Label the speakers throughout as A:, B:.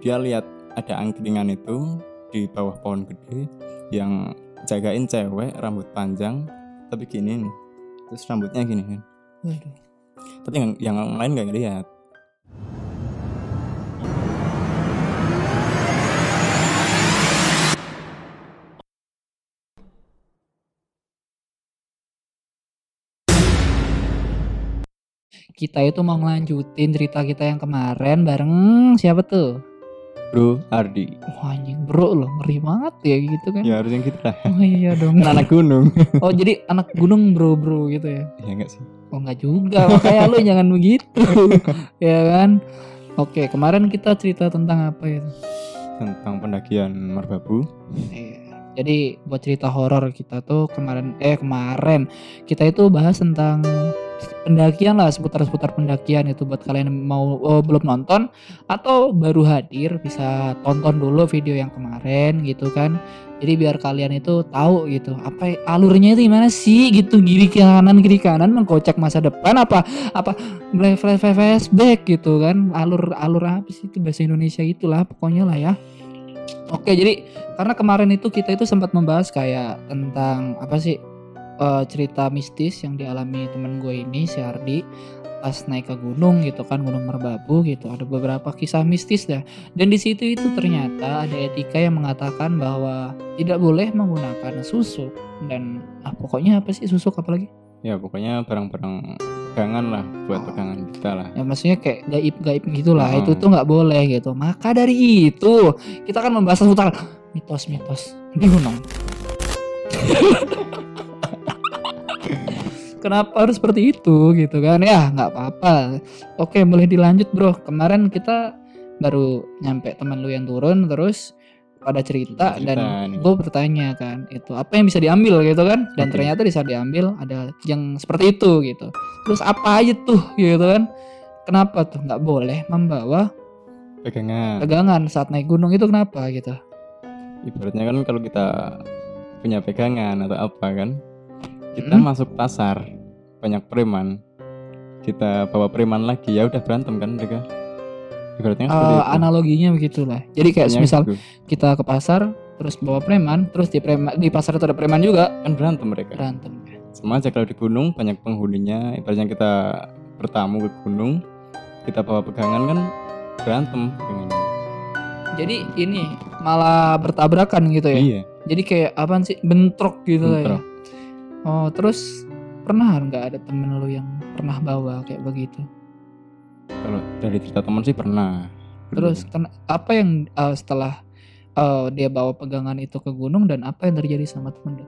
A: dia lihat ada angkringan itu di bawah pohon gede yang jagain cewek rambut panjang tapi gini nih terus rambutnya gini kan
B: Waduh.
A: tapi yang, yang lain nggak ngeliat
B: Kita itu mau ngelanjutin cerita kita yang kemarin bareng siapa tuh?
A: Bro Ardi
B: Wah anjing bro loh ngeri banget ya gitu kan.
A: ya harus yang gitu lah
B: Oh iya dong.
A: kan anak gunung
B: Oh jadi anak gunung bro bro gitu ya.
A: ya enggak sih
B: Oh enggak juga makanya lu jangan begitu. ya kan. Oke kemarin kita cerita tentang apa ya?
A: tentang pendakian merbabu
B: Iya. Jadi buat cerita horor kita tuh kemarin eh kemarin kita itu bahas tentang pendakian lah seputar-seputar pendakian itu buat kalian yang mau oh, belum nonton atau baru hadir bisa tonton dulu video yang kemarin gitu kan. Jadi biar kalian itu tahu gitu apa alurnya itu gimana sih gitu kiri kanan kiri kanan mengkocak masa depan apa apa flash flash flashback gitu kan alur alur apa sih itu bahasa Indonesia itulah pokoknya lah ya. Oke, jadi karena kemarin itu kita itu sempat membahas kayak tentang apa sih eh, cerita mistis yang dialami temen gue ini si Ardi pas naik ke gunung gitu kan gunung Merbabu gitu. Ada beberapa kisah mistis dah. Dan di situ itu ternyata ada etika yang mengatakan bahwa tidak boleh menggunakan susuk dan ah pokoknya apa sih susuk apalagi
A: ya pokoknya barang-barang pegangan lah buat
B: Oh.
A: pegangan kita lah.
B: Ya maksudnya kayak gaib-gaib gitulah
A: Oh.
B: itu tuh nggak boleh gitu. Maka dari itu kita kan membahas seputar mitos-mitos. Di gunung kenapa harus seperti itu gitu kan? Ya nggak apa-apa. Oke boleh dilanjut bro. Kemarin kita baru nyampe teman lu yang turun terus pada cerita,
A: Cerita
B: dan gue bertanya kan itu apa yang bisa diambil? gitu kan. Dan
A: Oke.
B: ternyata di saat diambil ada yang seperti itu gitu. Terus apa aja tuh gitu kan. Kenapa tuh nggak boleh membawa
A: pegangan.
B: pegangan saat naik gunung itu kenapa gitu?
A: Ibaratnya kan kalau kita punya pegangan atau apa kan kita
B: Hmm.
A: masuk pasar banyak preman kita bawa preman lagi ya udah berantem kan mereka ibaratnya itu.
B: analoginya begitulah. Jadi kayak
A: Pokoknya
B: misal
A: gitu.
B: kita ke pasar terus bawa preman terus di preman di pasar itu ada preman juga.
A: Kan berantem mereka.
B: Berantem.
A: Sama aja kalau di gunung banyak penghuninya. Ibaratnya kita bertamu ke gunung kita bawa pegangan kan berantem pegangannya.
B: jadi ini malah bertabrakan gitu ya?
A: Iya.
B: Jadi kayak apaan sih? Bentrok gitu ya?
A: Bentrok.
B: oh terus pernah nggak ada temen lu yang pernah bawa kayak begitu
A: kalau dari cerita teman sih pernah.
B: Terus ken- apa yang uh, setelah uh, dia bawa pegangan itu ke gunung dan apa yang terjadi sama temen lu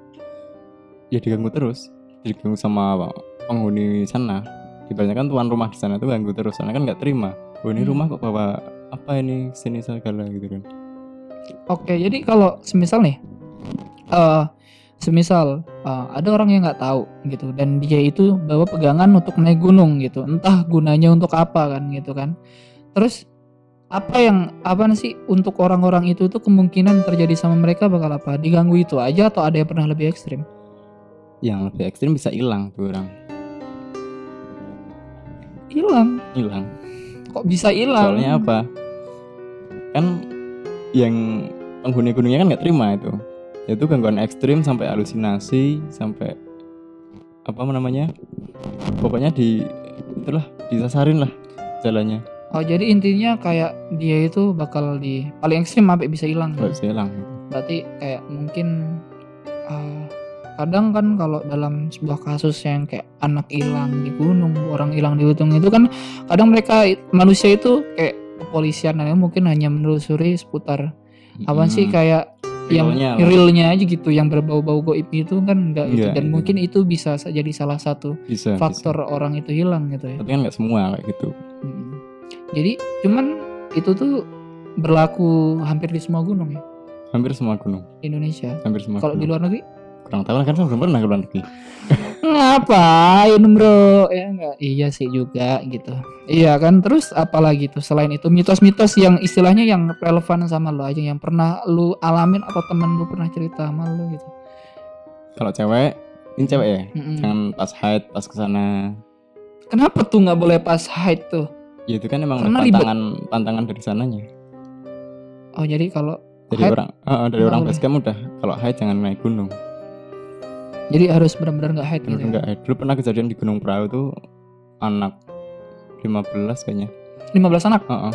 A: ya diganggu terus. Diganggu sama penghuni sana. Ibaratnya kan tuan rumah di sana tuh ganggu terus. Karena kan nggak terima. Oh ini
B: Hmm.
A: rumah kok bawa apa ini sini segala gitu kan.
B: Oke, jadi kalau semisal nih, eh semisal eh, ada orang yang nggak tahu gitu, dan dia itu bawa pegangan untuk naik gunung gitu, entah gunanya untuk apa kan gitu kan. Terus apa yang apa sih untuk orang-orang itu tuh kemungkinan terjadi sama mereka bakal apa? Diganggu itu aja atau ada yang pernah lebih ekstrim?
A: yang lebih ekstrim bisa hilang tuh orang
B: Hilang.
A: hilang
B: Kok bisa hilang?
A: soalnya apa kan yang penghuni gunungnya kan nggak terima itu itu gangguan ekstrim sampai halusinasi sampai apa namanya pokoknya di itulah disasarin lah jalannya
B: Oh, jadi intinya kayak dia itu bakal di paling ekstrim sampai bisa hilang.
A: nggak bisa hilang
B: berarti kayak mungkin uh, kadang kan kalau dalam sebuah kasus yang kayak anak hilang di gunung orang hilang di gunung itu kan kadang mereka manusia itu kayak kepolisian mungkin hanya menelusuri seputar apa sih
A: Hmm.
B: kayak yang
A: Realnya lah.
B: realnya aja gitu yang berbau-bau goib itu kan enggak itu
A: Enggak,
B: dan
A: iya.
B: mungkin itu bisa sa- jadi salah satu
A: bisa
B: faktor orang itu hilang gitu ya
A: bisa. tapi kan nggak semua kayak gitu
B: Mm. jadi cuman itu tuh berlaku hampir di semua gunung ya
A: hampir semua gunung
B: Indonesia
A: hampir semua
B: kalau di luar negeri
A: kurang tahu kan saya belum pernah ke luar negeri.
B: Ngapain bro? Ya enggak? Iya sih juga gitu. Iya kan terus apalagi tuh selain itu? Mitos-mitos yang istilahnya yang relevan sama lo aja yang pernah lu alamin atau temen lu pernah cerita sama lu gitu.
A: Kalau cewek ini cewek ya?
B: Mm-mm.
A: jangan pas haid pas ke sana
B: kenapa tuh nggak boleh pas haid tuh?
A: Ya itu kan emang
B: Karena ribet.
A: pantangan pantangan dari sananya.
B: Oh jadi kalau Hide?
A: orang eh, dari orang
B: boleh.
A: base camp udah. Kalau high jangan naik gunung.
B: Jadi harus benar-benar nggak
A: Bener
B: gitu. ya?
A: enggak high. Dulu pernah kejadian di Gunung Perahu tuh anak 15 kayaknya.
B: 15 anak.
A: Heeh.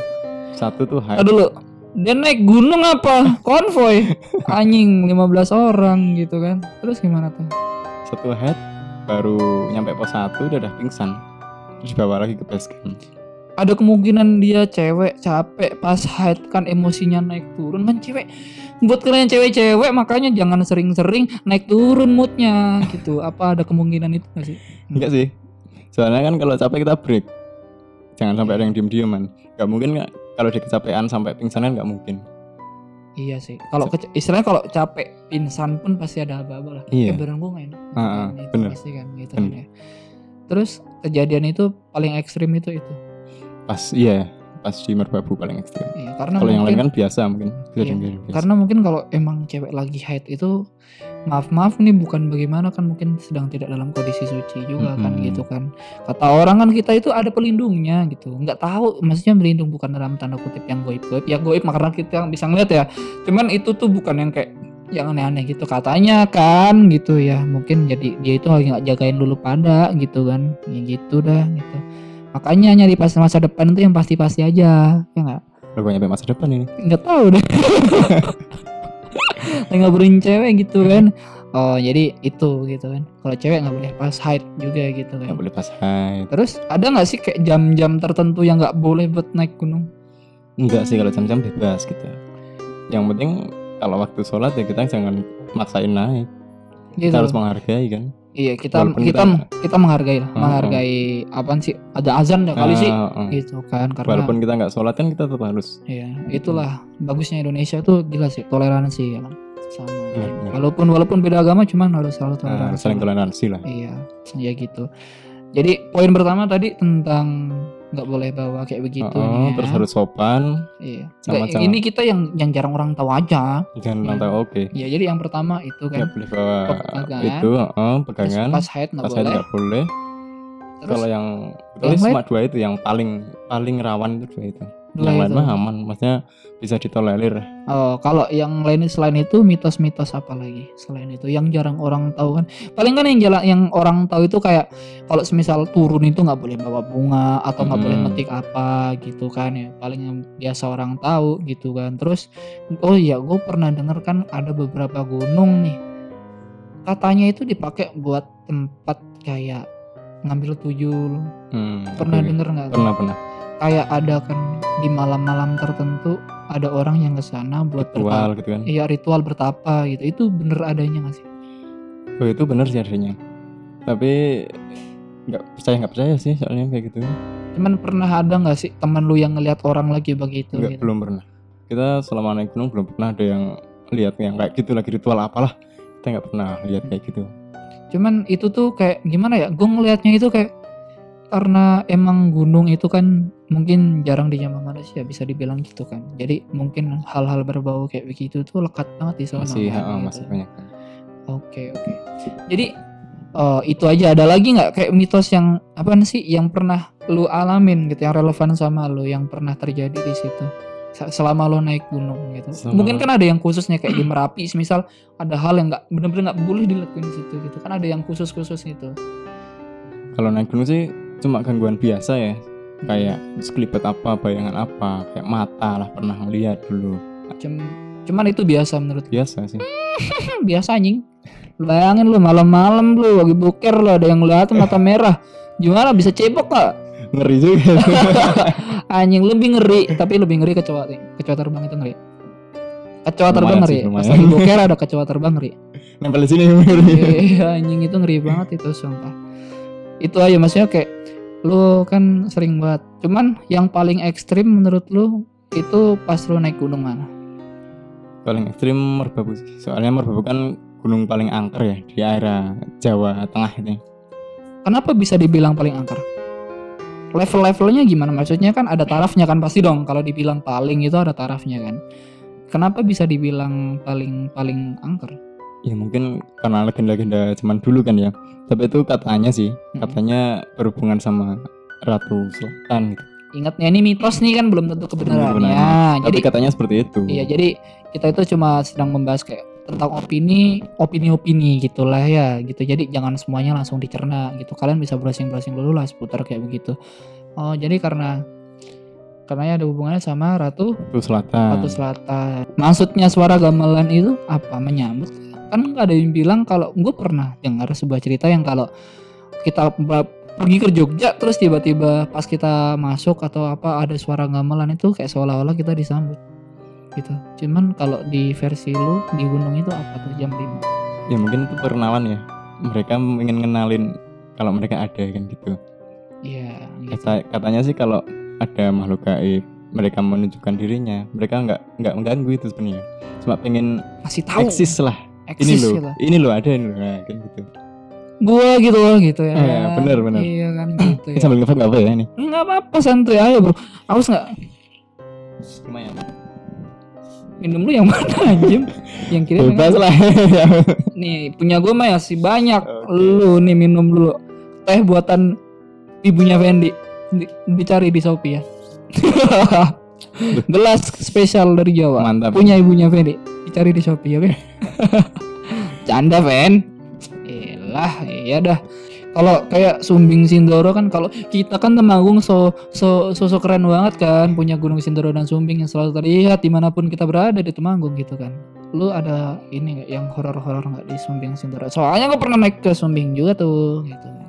A: Satu tuh high.
B: Ah, dulu dia naik gunung apa? Konvoy. Anjing 15 orang gitu kan. Terus gimana tuh?
A: Satu head baru nyampe pos 1 dia udah pingsan. Terus dibawa lagi ke base camp.
B: Ada kemungkinan dia cewek capek pas hide kan emosinya naik turun kan cewek. Buat kalian cewek-cewek makanya jangan sering-sering naik turun moodnya gitu. Apa ada kemungkinan itu gak sih?
A: Enggak sih. Soalnya kan kalau capek kita break. Jangan sampai ada yang diem-dieman. Gak mungkin nggak kalau dia kecapean sampai pingsan kan nggak mungkin.
B: Iya sih. Kalau kece- istilahnya kalau capek pingsan pun pasti ada apa-apa lah.
A: Iya.
B: Badan gue gak enak.
A: Ah,
B: itu
A: bener.
B: Pasti kan gitu
A: Bener.
B: kan ya. Terus kejadian itu paling ekstrim itu itu.
A: Pas iya, pas di Merbabu paling ekstrim.
B: Iya, karena
A: Kalau yang lain kan biasa mungkin.
B: Iya,
A: biasa.
B: karena mungkin kalau emang cewek lagi haid itu maaf maaf nih bukan bagaimana kan mungkin sedang tidak dalam kondisi suci juga kan
A: Mm-mm.
B: gitu kan kata orang kan kita itu ada pelindungnya gitu nggak tahu maksudnya melindung bukan dalam tanda kutip yang goib goib ya goib karena kita yang bisa ngeliat ya cuman itu tuh bukan yang kayak yang aneh-aneh gitu katanya kan gitu ya mungkin jadi dia itu lagi nggak jagain dulu pada gitu kan ya gitu dah gitu makanya nyari pas masa depan itu yang pasti-pasti aja ya nggak
A: gue nyampe masa depan ini.
B: nggak tahu deh ngobrolin cewek gitu kan oh jadi itu gitu kan kalau cewek nggak boleh pas haid juga gitu kan
A: Nggak boleh pas haid.
B: terus ada nggak sih kayak jam-jam tertentu yang nggak boleh buat naik gunung
A: Enggak sih kalau jam-jam bebas gitu. Yang penting kalau waktu sholat ya kita jangan maksain naik.
B: gitu
A: Kita harus menghargai kan.
B: Iya kita
A: Walaupun
B: kita
A: kita-
B: kita menghargai lah
A: Heeh.
B: menghargai apaan sih ada azan ya kali sih
A: Ah, ah.
B: gitu kan karena
A: Walaupun kita nggak sholat kan kita tetap harus.
B: Iya, itulah bagusnya Indonesia tuh jelas sih toleransi ya kan. Sama.
A: Benar.
B: Walaupun walaupun beda agama cuman harus selalu toleransi.
A: saling toleransi lah.
B: Iya, ya gitu. Jadi poin pertama tadi tentang nggak boleh bawa kayak begitu nih ya.
A: terus harus sopan.
B: Iya.
A: sama- sama.
B: ini kita yang yang jarang orang tahu aja.
A: Jangan orang tahu oke.
B: Ya, jadi yang pertama itu
A: Nggak
B: kan.
A: boleh bawa
B: Pegangan.
A: itu,
B: Terus
A: pegangan.
B: pas haid nggak
A: haid
B: boleh.
A: nggak boleh.
B: Terus
A: Kalau yang
B: yang lain?
A: cuma dua itu yang paling paling rawan itu dua itu.
B: Dua
A: yang lain mah aman, maksudnya bisa ditolerir.
B: Oh, kalau yang lain selain itu mitos-mitos apa lagi? Selain itu yang jarang orang tahu kan. Paling kan yang jalan yang orang tahu itu kayak kalau semisal turun itu nggak boleh bawa bunga atau nggak boleh
A: Hmm.
B: metik apa gitu kan ya. Paling yang biasa orang tahu gitu kan. Terus oh iya, gue pernah denger kan ada beberapa gunung nih. Katanya itu dipakai buat tempat kayak ngambil tuyul.
A: Hmm,
B: Pernah
A: oke.
B: denger nggak?
A: Pernah pernah.
B: Kayak ada kan di malam-malam tertentu ada orang yang ke sana buat bertapa
A: Ritual gitu kan.
B: Iya ritual bertapa gitu. Itu bener adanya gak sih?
A: Oh itu benar sih adanya. Tapi nggak percaya nggak percaya sih soalnya kayak gitu.
B: Cuman pernah ada nggak sih teman lu yang ngelihat orang lagi begitu
A: Nggak
B: gitu?
A: belum pernah. Kita selama naik gunung belum pernah ada yang lihat yang kayak gitu lagi ritual apalah. Kita nggak pernah lihat kayak gitu.
B: Cuman itu tuh kayak gimana ya? Gue ngelihatnya itu kayak karena emang gunung itu kan mungkin jarang dijamah manusia bisa dibilang gitu kan. Jadi mungkin hal-hal berbau kayak begitu tuh lekat banget di sana.
A: Masih
B: kan,
A: ha,
B: gitu.
A: masih banyak.
B: Oke oke. Jadi eh, itu aja ada lagi nggak kayak mitos yang apa sih yang pernah lu alamin gitu yang relevan sama lu yang pernah terjadi di situ Se- selama lu naik gunung gitu.
A: Selama-
B: Mungkin kan ada yang khususnya kayak di Merapi, misal ada hal yang nggak benar-benar nggak boleh dilakuin di situ gitu kan ada yang khusus-khusus gitu.
A: Kalau naik gunung sih cuma gangguan biasa ya. Kayak sekelipet apa, bayangan apa, kayak mata lah pernah ngeliat dulu.
B: Cum- cuman itu biasa menurut
A: Biasa sih.
B: Biasa anjing. Lu Bayangin lu malam-malam lu lagi boker lu ada yang ngeliat mata merah. Gimana bisa cebok gak?
A: Ngeri juga.
B: Anjing lebih ngeri, tapi lebih ngeri kecoa. Kecoa terbang itu ngeri. Kecoa terbang ngeri.
A: sih,
B: Pas lagi boker ada kecoa terbang ngeri.
A: Nempel di sini ngeri.
B: Iya, anjing itu ngeri banget itu sumpah. Itu aja maksudnya kayak lu kan sering banget. Cuman yang paling ekstrim menurut lu itu pas lu naik gunung mana?
A: paling ekstrim Merbabu sih. Soalnya Merbabu kan gunung paling angker ya di area Jawa Tengah ini.
B: Kenapa bisa dibilang paling angker? Level-levelnya gimana? Maksudnya kan ada tarafnya kan pasti dong. Kalau dibilang paling itu ada tarafnya kan. Kenapa bisa dibilang paling paling angker?
A: Ya mungkin karena legenda-legenda zaman dulu kan ya. Tapi itu katanya sih,
B: Hmm.
A: katanya berhubungan sama Ratu Selatan gitu.
B: ingatnya ini mitos nih kan belum tentu kebenarannya.
A: Kebenarannya.
B: Jadi
A: Tapi katanya seperti itu.
B: Iya, jadi kita itu cuma sedang membahas kayak tentang opini, opini-opini gitulah ya, gitu. Jadi jangan semuanya langsung dicerna gitu. Kalian bisa browsing-browsing dulu lah seputar kayak begitu. Oh, jadi karena karena ada hubungannya sama Ratu
A: Itu selatan.
B: Ratu Selatan. Maksudnya suara gamelan itu apa? Menyambut? Kan nggak ada yang bilang kalau gue pernah dengar sebuah cerita yang kalau kita pergi ke Jogja terus tiba-tiba pas kita masuk atau apa ada suara gamelan itu kayak seolah-olah kita disambut gitu. Cuman kalau di versi lu di gunung itu apa tuh jam 5?
A: Ya mungkin itu perkenalan ya. Mereka ingin ngenalin kalau mereka ada kan gitu.
B: Iya, gitu.
A: Kata, katanya sih kalau ada makhluk gaib, mereka menunjukkan dirinya, mereka nggak nggak mengganggu itu sebenarnya. Cuma pengen
B: Masih tahu.
A: eksis lah. ini
B: Eksis
A: loh,
B: gitu.
A: ini loh ada ini loh, nah, kan gitu.
B: Gua gitu loh gitu ya.
A: Iya, bener, bener.
B: Iya kan gitu
A: Ini
B: ya.
A: sambil ngevape nggak apa ya ini?
B: Enggak apa-apa santuy aja, Bro. Aus nggak?
A: Lumayan.
B: Minum lu yang mana anjim? yang kiri
A: Bebas lah.
B: Nih, punya gue mah masih banyak.
A: Oke.
B: Lu nih minum dulu. Teh buatan ibunya Fendi. Di- Dicari di Shopee ya. Gelas spesial dari Jawa.
A: Mantap.
B: Punya ibunya Fendi. Dicari di Shopee oke. Canda, Fen. Elah, iya dah. Kalau kayak Sumbing Sindoro kan kalau kita kan Temanggung so so sosok keren banget kan punya Gunung Sindoro dan Sumbing yang selalu terlihat di mana pun kita berada di Temanggung gitu kan. Lu ada ini nggak yang horor-horor nggak di Sumbing Sindoro? Soalnya gue pernah naik ke Sumbing juga tuh gitu kan.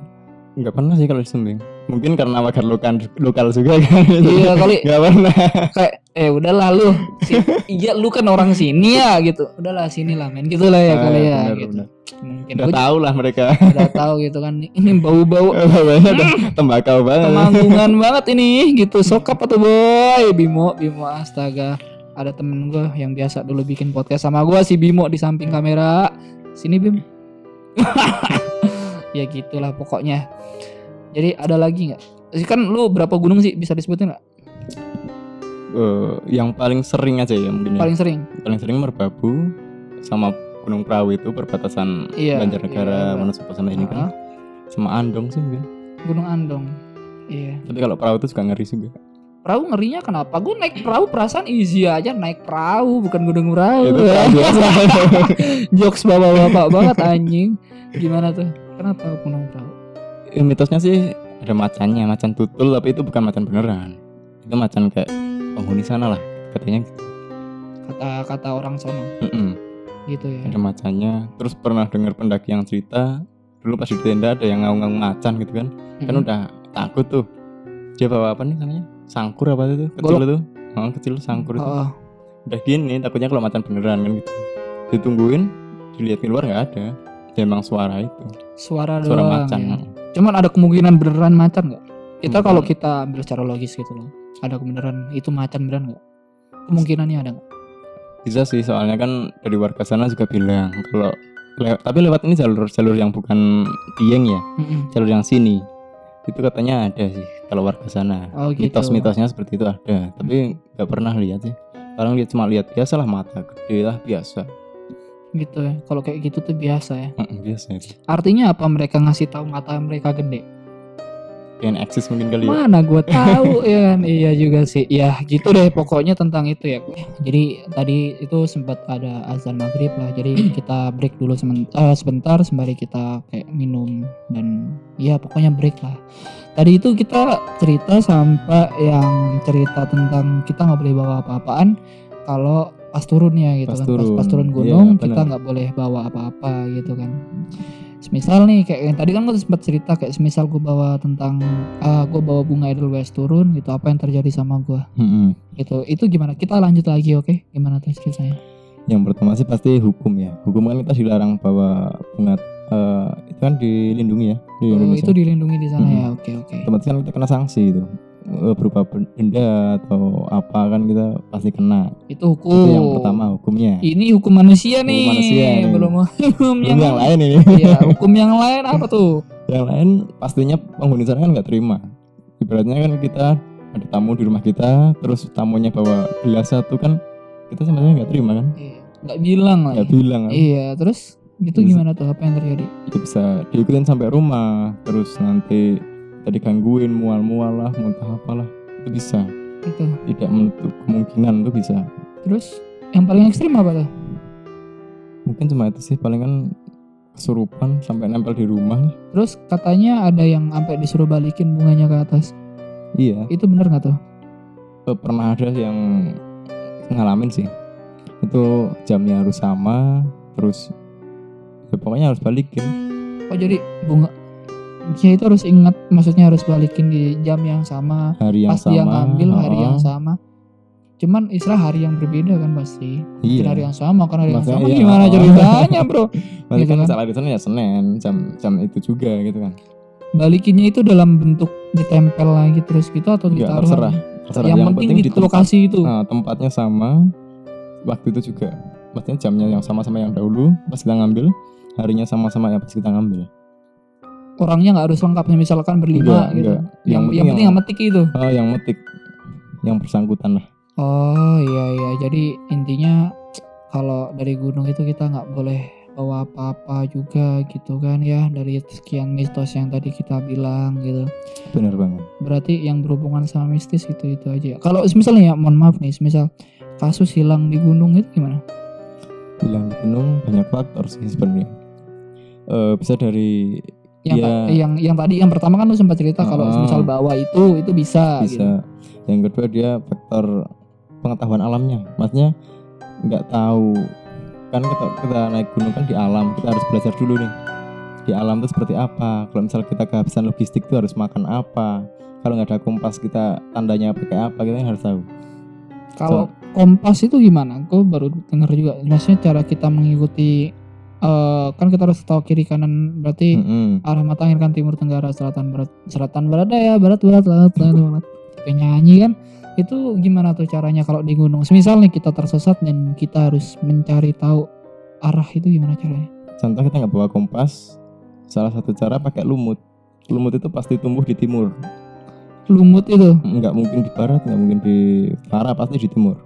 A: Nggak pernah sih kalau di Sumbing. Mungkin karena wakar lokal lokal juga kan.
B: Iya kali
A: Nggak pernah.
B: kayak eh udahlah lu si- iya lu kan orang sini ya gitu. Udahlah sini lah men gitu lah ya
A: Ah,
B: kali ya
A: bener,
B: gitu.
A: bener.
B: Mungkin
A: Udah tahu lah mereka.
B: udah tahu gitu kan ini bau-bau
A: Bawahnya udah tembakau banget.
B: Temanggungan banget ini gitu sokap atau boy Bimo Bimo astaga ada temen gue yang biasa dulu bikin podcast sama gue si Bimo di samping kamera sini Bim ya gitulah pokoknya jadi ada lagi nggak kan lu berapa gunung sih bisa disebutin nggak
A: Eh, yang paling sering aja ya mungkin ya.
B: paling sering
A: paling sering Merbabu sama Gunung Perahu itu perbatasan
B: Iya,
A: Banjarnegara,
B: iya.
A: Wonosobo sama ini
B: Ah,
A: kan. Sama Andong sih mungkin.
B: Gunung Andong iya
A: Tapi kalau perahu itu juga ngeri juga.
B: perahu ngerinya kenapa gue naik perahu perasaan easy aja naik perahu bukan gunung perahu
A: itu biasa.
B: jokes bapak-bapak banget anjing gimana tuh kenapa gunung perahu
A: Ya, mitosnya sih ada macannya, macan tutul tapi itu bukan macan beneran. Itu macan kayak penghuni sana lah katanya gitu.
B: kata-kata orang sono
A: Mm-mm.
B: gitu ya
A: Ada macannya. Terus pernah dengar pendaki yang cerita dulu pas di tenda ada yang ngaung-ngaung macan gitu kan. Kan
B: Mm-mm.
A: udah takut tuh. Dia bawa apa nih namanya? Sangkur apa itu? Kecil
B: Golok.
A: itu. Oh, kecil sangkur itu.
B: Oh, oh.
A: udah gini takutnya kalau macan beneran kan gitu ditungguin dilihat keluar nggak ada ya emang suara itu
B: suara
A: suara
B: doang
A: macan
B: ya. Cuman ada kemungkinan beneran macan nggak? Kita
A: Kemungkinan.
B: kalau kita ambil secara logis gitu loh ada kemungkinan itu macan beneran nggak? Kemungkinannya ada nggak?
A: Bisa sih soalnya kan dari warga sana juga bilang kalau lewat tapi lewat ini jalur jalur yang bukan Dieng ya
B: Mm-mm.
A: jalur yang sini. Itu katanya ada sih kalau warga sana.
B: Oh gitu.
A: Mitos-mitosnya seperti itu ada tapi nggak pernah lihat sih. Orang lihat cuma lihat biasa lah mata gede lah biasa
B: gitu ya. Kalau kayak gitu tuh biasa ya.
A: Biasa itu.
B: Artinya apa? Mereka ngasih tahu mata mereka gede?
A: Pengen eksis mungkin kali ya?
B: Mana gue tahu ya kan iya juga sih. Ya gitu deh pokoknya tentang itu ya. Jadi tadi itu sempat ada azan maghrib lah. Jadi kita break dulu semen- eh, sebentar sembari kita kayak minum dan ya pokoknya break lah. Tadi itu kita cerita sampai yang cerita tentang kita nggak boleh bawa apa-apaan. Kalau pas turunnya gitu
A: Pas
B: kan
A: turun,
B: pas, pas turun
A: iya,
B: gunung kita
A: benar.
B: nggak boleh bawa apa-apa gitu kan semisal nih kayak yang tadi kan gue sempat cerita kayak semisal gue bawa tentang ah gue bawa bunga Edelweiss turun gitu apa yang terjadi sama gue
A: Mm-mm.
B: gitu itu gimana kita lanjut lagi oke gimana tuh ceritanya
A: Yang pertama sih pasti hukum ya. Hukum kan kita dilarang bawa bunga eh, itu kan dilindungi ya di
B: oh,
A: Indonesia.
B: itu dilindungi di sana
A: Mhm.
B: ya oke oke
A: Otomatis kan kita kena sanksi itu berupa denda atau apa kan kita pasti kena.
B: itu hukum
A: Itu yang pertama hukumnya.
B: ini hukum manusia
A: Hukum
B: nih
A: manusia nih.
B: belum hukum yang,
A: yang lain ini.
B: Iya, hukum yang lain apa tuh
A: yang lain pastinya penghuni sana kan nggak terima. Ibaratnya kan kita ada tamu di rumah kita, terus tamunya bawa gelas satu kan kita sebenarnya nggak terima kan?
B: Iya, nggak bilang lah
A: Nggak bilang kan?
B: iya terus
A: Terus-
B: gimana tuh apa yang terjadi
A: itu bisa diikutin sampai rumah terus nanti kita digangguin mual-mual lah muntah apalah. Itu itu bisa.
B: Gitu
A: tidak menutup kemungkinan itu bisa.
B: Terus yang paling ekstrim apa tuh
A: mungkin cuma itu sih paling kan kesurupan sampai nempel di rumah
B: terus katanya ada yang sampai disuruh balikin bunganya ke atas.
A: Iya.
B: Itu bener nggak tuh?
A: Eh, pernah ada yang ngalamin sih. Itu jamnya harus sama terus ya pokoknya harus balikin.
B: Oh jadi bunga ya itu harus ingat. Maksudnya harus balikin di jam yang sama.
A: Hari yang
B: pasti
A: sama.
B: yang ngambil hari
A: oh,
B: yang sama. Cuman istilah hari yang berbeda kan pasti.
A: Iya.
B: Bukan hari yang sama kan hari yang
A: Maksudnya
B: sama.
A: iya,
B: gimana
A: oh.
B: ceritanya bro?
A: Berarti
B: gitu
A: kan? salah di sana ya Senin. Jam jam itu juga gitu kan.
B: Balikinnya itu dalam bentuk ditempel lagi terus gitu atau
A: Enggak,
B: ditaruh
A: terserah.
B: lagi?
A: terserah.
B: Yang, penting, di,
A: tempat-
B: lokasi itu.
A: Nah, tempatnya sama. Waktu itu juga. Maksudnya jamnya yang sama sama yang dahulu pas kita ngambil. Harinya sama-sama ya pas kita ngambil
B: orangnya nggak harus lengkap misalkan berlima
A: Enggak,
B: gitu.
A: enggak.
B: yang, yang, penting yang metik itu.
A: Oh yang metik. Yang bersangkutan lah.
B: Oh iya iya. Jadi intinya kalau dari gunung itu kita nggak boleh bawa apa-apa juga gitu kan ya dari sekian mitos yang tadi kita bilang gitu.
A: Benar banget.
B: Berarti yang berhubungan sama mistis itu itu aja. Kalau misalnya ya mohon maaf nih misal kasus hilang di gunung itu gimana?
A: Bilang di gunung banyak faktor sih sebenarnya. Eh, bisa dari
B: yang ta- yang yang tadi yang pertama kan lu sempat cerita kalau
A: Ah.
B: misal bawa itu itu bisa, gitu.
A: bisa yang kedua dia faktor pengetahuan alamnya. Maksudnya nggak tahu. Kan kita, kita naik gunung kan di alam kita harus belajar dulu nih. Di alam itu seperti apa? Kalau misal kita kehabisan logistik itu harus makan apa? Kalau nggak ada kompas kita tandanya pakai apa? Kita kan harus tahu.
B: Kalau kompas itu gimana? Gue baru dengar juga. Maksudnya cara kita mengikuti eh, kan kita harus tahu kiri kanan berarti
A: Mm-mm.
B: arah mata angin kan timur tenggara selatan barat selatan barat ya barat barat barat barat barat. Kayak nyanyi kan itu gimana tuh caranya kalau di gunung? Semisal nih kita tersesat dan kita harus mencari tahu arah itu gimana caranya?
A: contoh kita nggak bawa kompas salah satu cara pakai lumut lumut itu pasti tumbuh di timur
B: Lumut itu
A: nggak mungkin di barat nggak mungkin di utara pasti di timur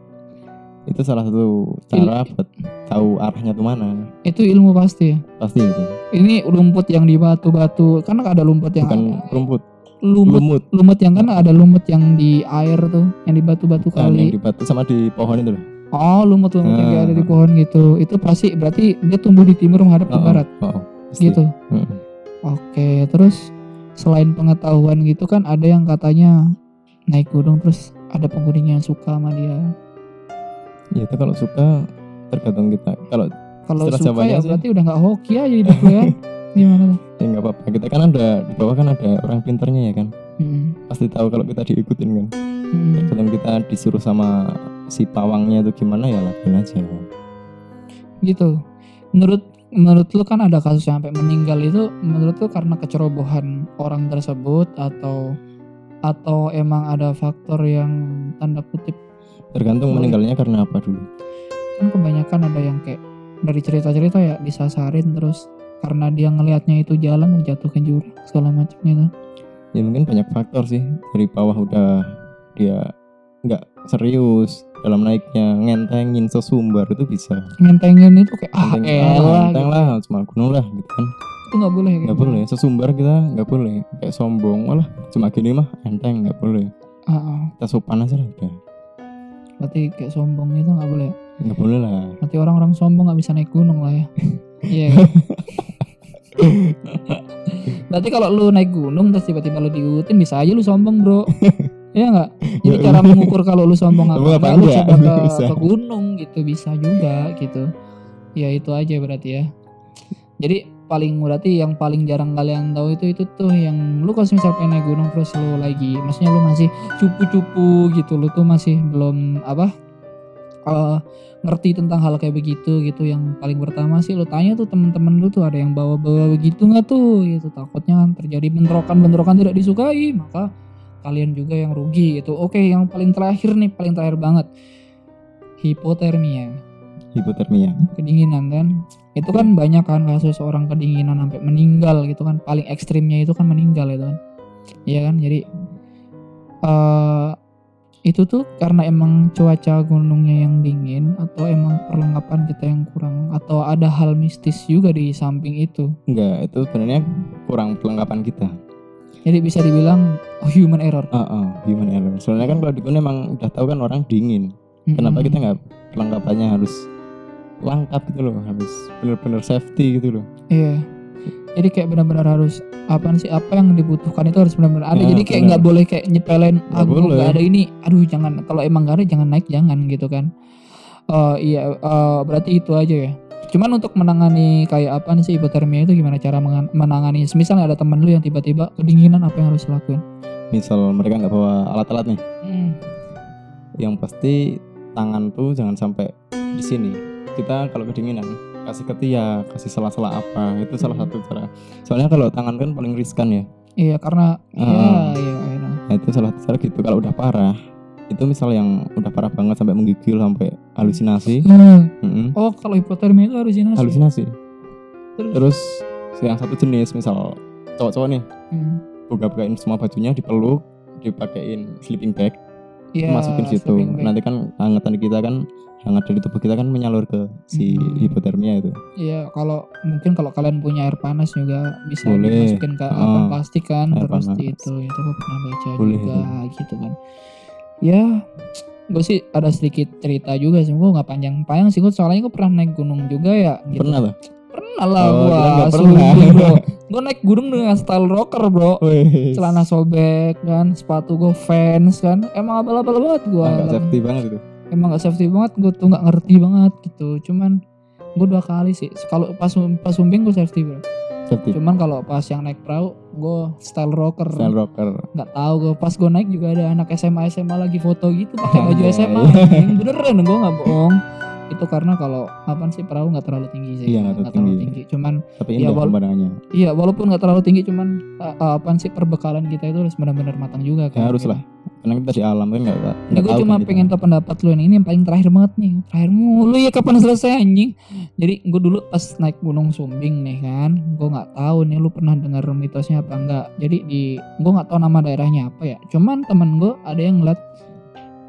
A: itu salah satu cara buat tahu arahnya tuh mana
B: itu ilmu pasti ya.
A: pasti itu.
B: Ini lumput yang di batu-batu kan ada lumput yang
A: bukan rumput.
B: Lumut.
A: Lumut.
B: Lumut yang kan ada lumut yang di air tuh yang di batu-batu
A: Nah, yang
B: kali.
A: di batu sama di pohon itu loh.
B: Oh lumut lumut yang
A: Ah.
B: ada di pohon gitu. Itu pasti berarti dia tumbuh di timur menghadap ke
A: Oh,
B: barat?
A: oh, oh, pasti.
B: gitu?
A: Mm.
B: oke terus selain pengetahuan gitu kan ada yang katanya naik gunung terus ada penghuninya yang suka sama dia
A: ya itu kalau suka tergantung kita. Kalau
B: kalau suka ya
A: sih.
B: berarti udah nggak hoki aja hidup lu ya. Gimana tuh?
A: Ya nggak apa-apa. Kita kan ada di bawah kan ada orang pinternya ya kan?
B: Hmm,
A: pasti tahu kalau kita diikutin kan?
B: Hmm.
A: tergantung kita disuruh sama si pawangnya itu gimana ya lakuin aja.
B: Gitu. Menurut menurut lu kan ada kasus yang sampai meninggal itu menurut lu karena kecerobohan orang tersebut atau atau emang ada faktor yang tanda kutip
A: tergantung meninggalnya karena apa dulu.
B: Kan kebanyakan ada yang kayak dari cerita-cerita ya disasarin terus karena dia ngelihatnya itu jalan menjatuhkan jurang segala macam gitu.
A: Ya mungkin banyak faktor sih. Dari bawah udah dia nggak serius dalam naiknya ngentengin sesumbar itu bisa.
B: Ngentengin itu kayak ah elah
A: ngenteng
B: gitu.
A: lah cuma gunung lah gitu kan.
B: Itu nggak boleh
A: nggak
B: gitu.
A: boleh sesumbar kita nggak boleh. Kayak sombong malah cuma gini mah enteng nggak boleh.
B: Ah, ah.
A: kita sopan aja lah udah
B: berarti kayak sombong itu nggak boleh
A: nggak boleh lah
B: Berarti orang-orang sombong nggak bisa naik gunung lah ya. Iya. kan? Berarti kalau lu naik gunung terus tiba-tiba lu diikutin bisa aja lu sombong bro. Iya nggak? Jadi
A: Ya,
B: cara mengukur kalau lu sombong apa enggak, lu
A: enggak?
B: coba ke,
A: Bisa.
B: ke gunung gitu bisa juga gitu. Ya itu aja berarti ya. Jadi paling berarti yang paling jarang kalian tahu itu itu tuh yang lu kalau misal pengen naik gunung terus lu lagi maksudnya lu masih cupu-cupu gitu lu tuh masih belum apa eh, ngerti tentang hal kayak begitu gitu. Yang paling pertama sih lu tanya tuh temen-temen lu tuh ada yang bawa-bawa begitu nggak tuh? Gitu takutnya kan terjadi bentrokan-bentrokan tidak disukai maka kalian juga yang rugi gitu. Oke yang paling terakhir nih paling terakhir banget hipotermia
A: hipotermia
B: kedinginan kan itu kan banyak kan kasus orang kedinginan sampai meninggal gitu kan paling ekstrimnya itu kan meninggal itu kan iya kan jadi eh itu tuh karena emang cuaca gunungnya yang dingin atau emang perlengkapan kita yang kurang atau ada hal mistis juga di samping itu
A: enggak itu sebenarnya kurang perlengkapan kita
B: Jadi bisa dibilang oh, human error.
A: Ah, ah, human error. Soalnya kan kalau di gunung emang udah tahu kan orang dingin. Kenapa
B: Mm-mm.
A: kita nggak perlengkapannya harus lengkap gitu loh, harus bener-bener safety gitu loh.
B: Iya. Jadi kayak benar-benar harus apa sih apa yang dibutuhkan itu harus benar-benar ada.
A: Ya,
B: Jadi kayak nggak boleh kayak nyepelin aku nggak ada ini. Aduh jangan kalau emang nggak ada jangan naik jangan gitu kan. Eh iya eh, berarti itu aja ya. Cuman untuk menangani kayak apa sih hipotermia itu gimana cara menangani? Misalnya ada temen lu yang tiba-tiba kedinginan apa yang harus dilakuin?
A: Misal mereka nggak bawa alat-alat nih,
B: Hmm.
A: yang pasti tangan tuh jangan sampai di sini. Kita kalau kedinginan kasih ketiak, kasih sela-sela apa, itu salah
B: Hmm.
A: satu cara. Soalnya kalau tangan kan paling riskan ya.
B: Iya karena
A: Ah.
B: iya iya I know.
A: Nah, itu salah satu cara gitu. Kalau udah parah, itu misal yang udah parah banget sampai menggigil sampai halusinasi.
B: Hmm.
A: Mm-mm.
B: Oh kalau hipotermia itu halusinasi.
A: Halusinasi.
B: Terus?
A: Terus yang satu jenis misal cowok-cowok nih
B: Hmm.
A: buka-bukain semua bajunya dipeluk, dipakein sleeping bag,
B: Iya,
A: masukin situ.
B: sleeping bag.
A: Nanti kan hangatnya kita kan hangat dari tubuh kita kan menyalur ke si
B: Hmm.
A: hipotermia itu.
B: Iya, kalau mungkin kalau kalian punya air panas juga bisa
A: Boleh.
B: dimasukin ke apa
A: Ah,
B: plastik kan terus
A: panas.
B: itu itu gue pernah baca
A: Boleh
B: juga gitu kan. Ya, gue sih ada sedikit cerita juga sih, gue nggak panjang-panjang sih gue soalnya gue pernah naik gunung juga ya. Gitu.
A: Pernah tuh?
B: Pernah lah
A: Oh, kirain nggak pernah.
B: bro. gue naik gunung dengan style rocker bro.
A: Wih.
B: Celana sobek kan, sepatu gue fans kan, emang abal-abal banget gue.
A: Agak safety banget itu.
B: emang gak safety banget gue tuh nggak ngerti banget gitu cuman gue dua kali sih kalau pas pas sumbing gue safety bro
A: Safety.
B: cuman kalau pas yang naik perahu gue style rocker
A: Style rocker.
B: nggak tahu gue pas gue naik juga ada anak SMA SMA lagi foto gitu pakai baju. SMA anjing. beneran gue nggak bohong itu karena kalau apa sih perahu nggak terlalu tinggi sih
A: Iya, nggak terlalu tinggi.
B: cuman
A: Tapi
B: Iya,
A: indah
B: wal-
A: pemandangannya.
B: iya walaupun nggak terlalu tinggi cuman uh, apa sih perbekalan kita itu harus benar-benar matang juga kan
A: Ya harus
B: gitu.
A: lah. Karena kita di alam kan nggak nggak
B: Ini gue cuma
A: kan
B: pengen tahu pendapat lu nih. Ini yang paling terakhir banget nih. Terakhir mulu ya kapan selesai anjing. Jadi gue dulu pas naik Gunung Sumbing nih kan, gue nggak tahu nih lu pernah dengar mitosnya apa enggak. Jadi di gue nggak tahu nama daerahnya apa ya. Cuman temen gue ada yang ngeliat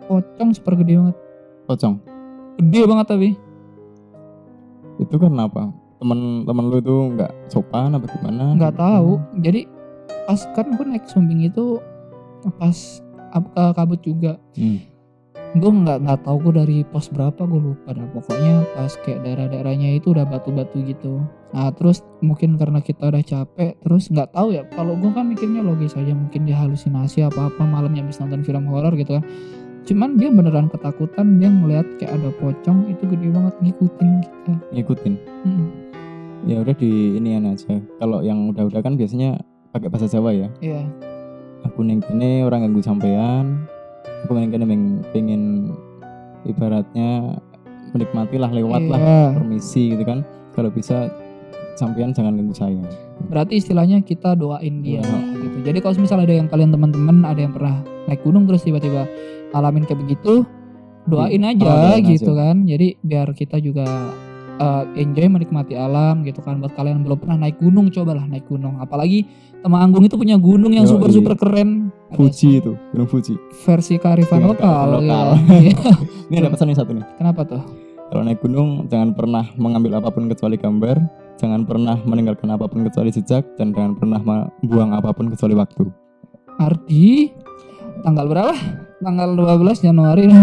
B: pocong super gede banget.
A: Pocong.
B: Gede banget tapi.
A: Itu karena apa? Temen-temen lu itu nggak sopan apa gimana?
B: Nggak tahu. Jadi pas kan gue naik Sumbing itu pas eh, kabut juga.
A: Hmm.
B: gue nggak nggak tahu gue dari pos berapa gue lupa dah pokoknya pas kayak daerah-daerahnya itu udah batu-batu gitu nah terus mungkin karena kita udah capek terus nggak tahu ya kalau gue kan mikirnya logis aja mungkin dia halusinasi apa apa malamnya habis nonton film horor gitu kan cuman dia beneran ketakutan dia ngeliat kayak ada pocong itu gede banget ngikutin kita
A: Ngikutin.
B: Hmm,
A: Ya udah di ini aja. Kalau yang udah-udah kan biasanya pakai bahasa Jawa ya.
B: iya
A: Aku neng kene orang ganggu sampean. Aku neng kene pengen ibaratnya menikmati lah lewat lah
B: Iya.
A: permisi gitu kan. Kalau bisa sampean jangan ganggu saya.
B: berarti istilahnya kita doain dia
A: Iya.
B: gitu. Jadi kalau misalnya ada yang kalian teman-teman ada yang pernah naik gunung terus tiba-tiba alamin kayak begitu, doain
A: Iya.
B: aja
A: Oh, doain
B: gitu
A: aja.
B: kan. Jadi biar kita juga uh, enjoy menikmati alam gitu kan. Buat kalian yang belum pernah naik gunung, cobalah naik gunung. Apalagi Temanggung itu punya gunung yang super super keren.
A: Fuji itu, Gunung Fuji.
B: versi kearifan
A: Iya,
B: lokal.
A: kearifan lokal.
B: ya. Iya.
A: Ini ada pesan nih satu nih.
B: Kenapa tuh?
A: Kalau naik gunung jangan pernah mengambil apa pun kecuali gambar, jangan pernah meninggalkan apa pun kecuali jejak, dan jangan pernah membuang apa pun kecuali waktu.
B: Ardi tanggal berapa? Tanggal 12 Januari.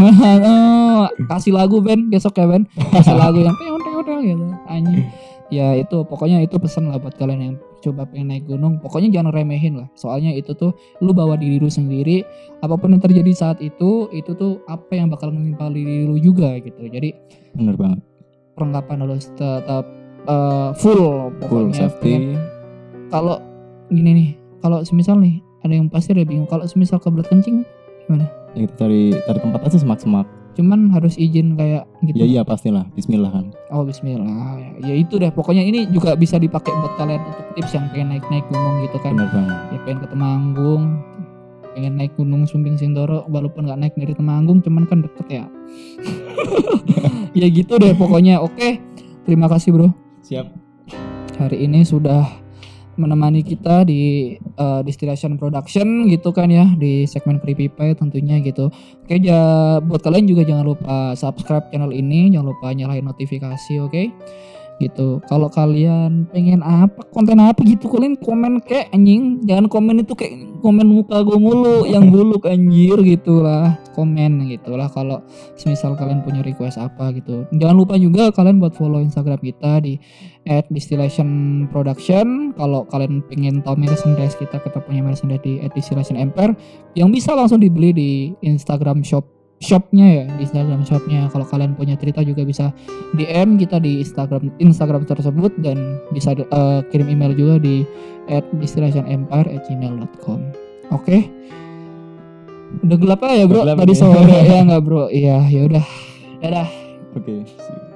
B: Oh, kasih lagu Ben besok ya Ben. Kasih lagu yang peon peon gitu. Anjing. Ya itu pokoknya itu pesan lah buat kalian yang coba pengen naik gunung. Pokoknya jangan remehin lah. Soalnya itu tuh lu bawa diri lu sendiri. Apa pun yang terjadi saat itu, itu tuh apa yang bakal menimpa diri lu juga gitu. Jadi
A: Bener banget.
B: perlengkapan harus tetap eh, full
A: Full
B: pokoknya.
A: safety.
B: Pengen- Kalau gini nih, kalau semisal nih ada yang pasti ada bingung. Kalau semisal kebelet kencing
A: Ya, kita cari cari tempat aja semak-semak.
B: cuman harus izin kayak gitu.
A: Ya iya pastilah. Bismillah kan.
B: Oh Bismillah. Ya itu deh. Pokoknya ini juga bisa dipakai buat kalian untuk tips yang pengen naik-naik gunung gitu kan.
A: Bener banget.
B: Ya pengen ke Temanggung, pengen naik gunung Sumbing Sindoro, walaupun nggak naik dari Temanggung, cuman kan deket ya. ya gitu deh pokoknya. Oke, terima kasih bro.
A: Siap.
B: Hari ini sudah menemani kita di uh, Distillation Production gitu kan ya di segmen Pie tentunya gitu. Oke, ja, buat kalian juga jangan lupa subscribe channel ini, jangan lupa nyalain notifikasi, oke? Gitu. Kalau kalian pengen apa konten apa gitu kalian komen kayak anjing. Jangan komen itu kayak komen muka gue mulu yang buluk anjir gitulah. Komen gitulah kalau semisal kalian punya request apa gitu. Jangan lupa juga kalian buat follow instagram kita di at distillation production. Kalau kalian pengen tahu merchandise kita kita punya merchandise di at distillation empire yang bisa langsung dibeli di instagram shop shopnya ya di Instagram shopnya. Kalau kalian punya cerita juga bisa DM kita di Instagram Instagram tersebut dan bisa uh, kirim email juga di at distillationempire@gmail.com oke? Udah gelap ya bro
A: gelap
B: tadi sore. Ya nggak bro. Iya ya udah. Dadah.
A: Oke, see you.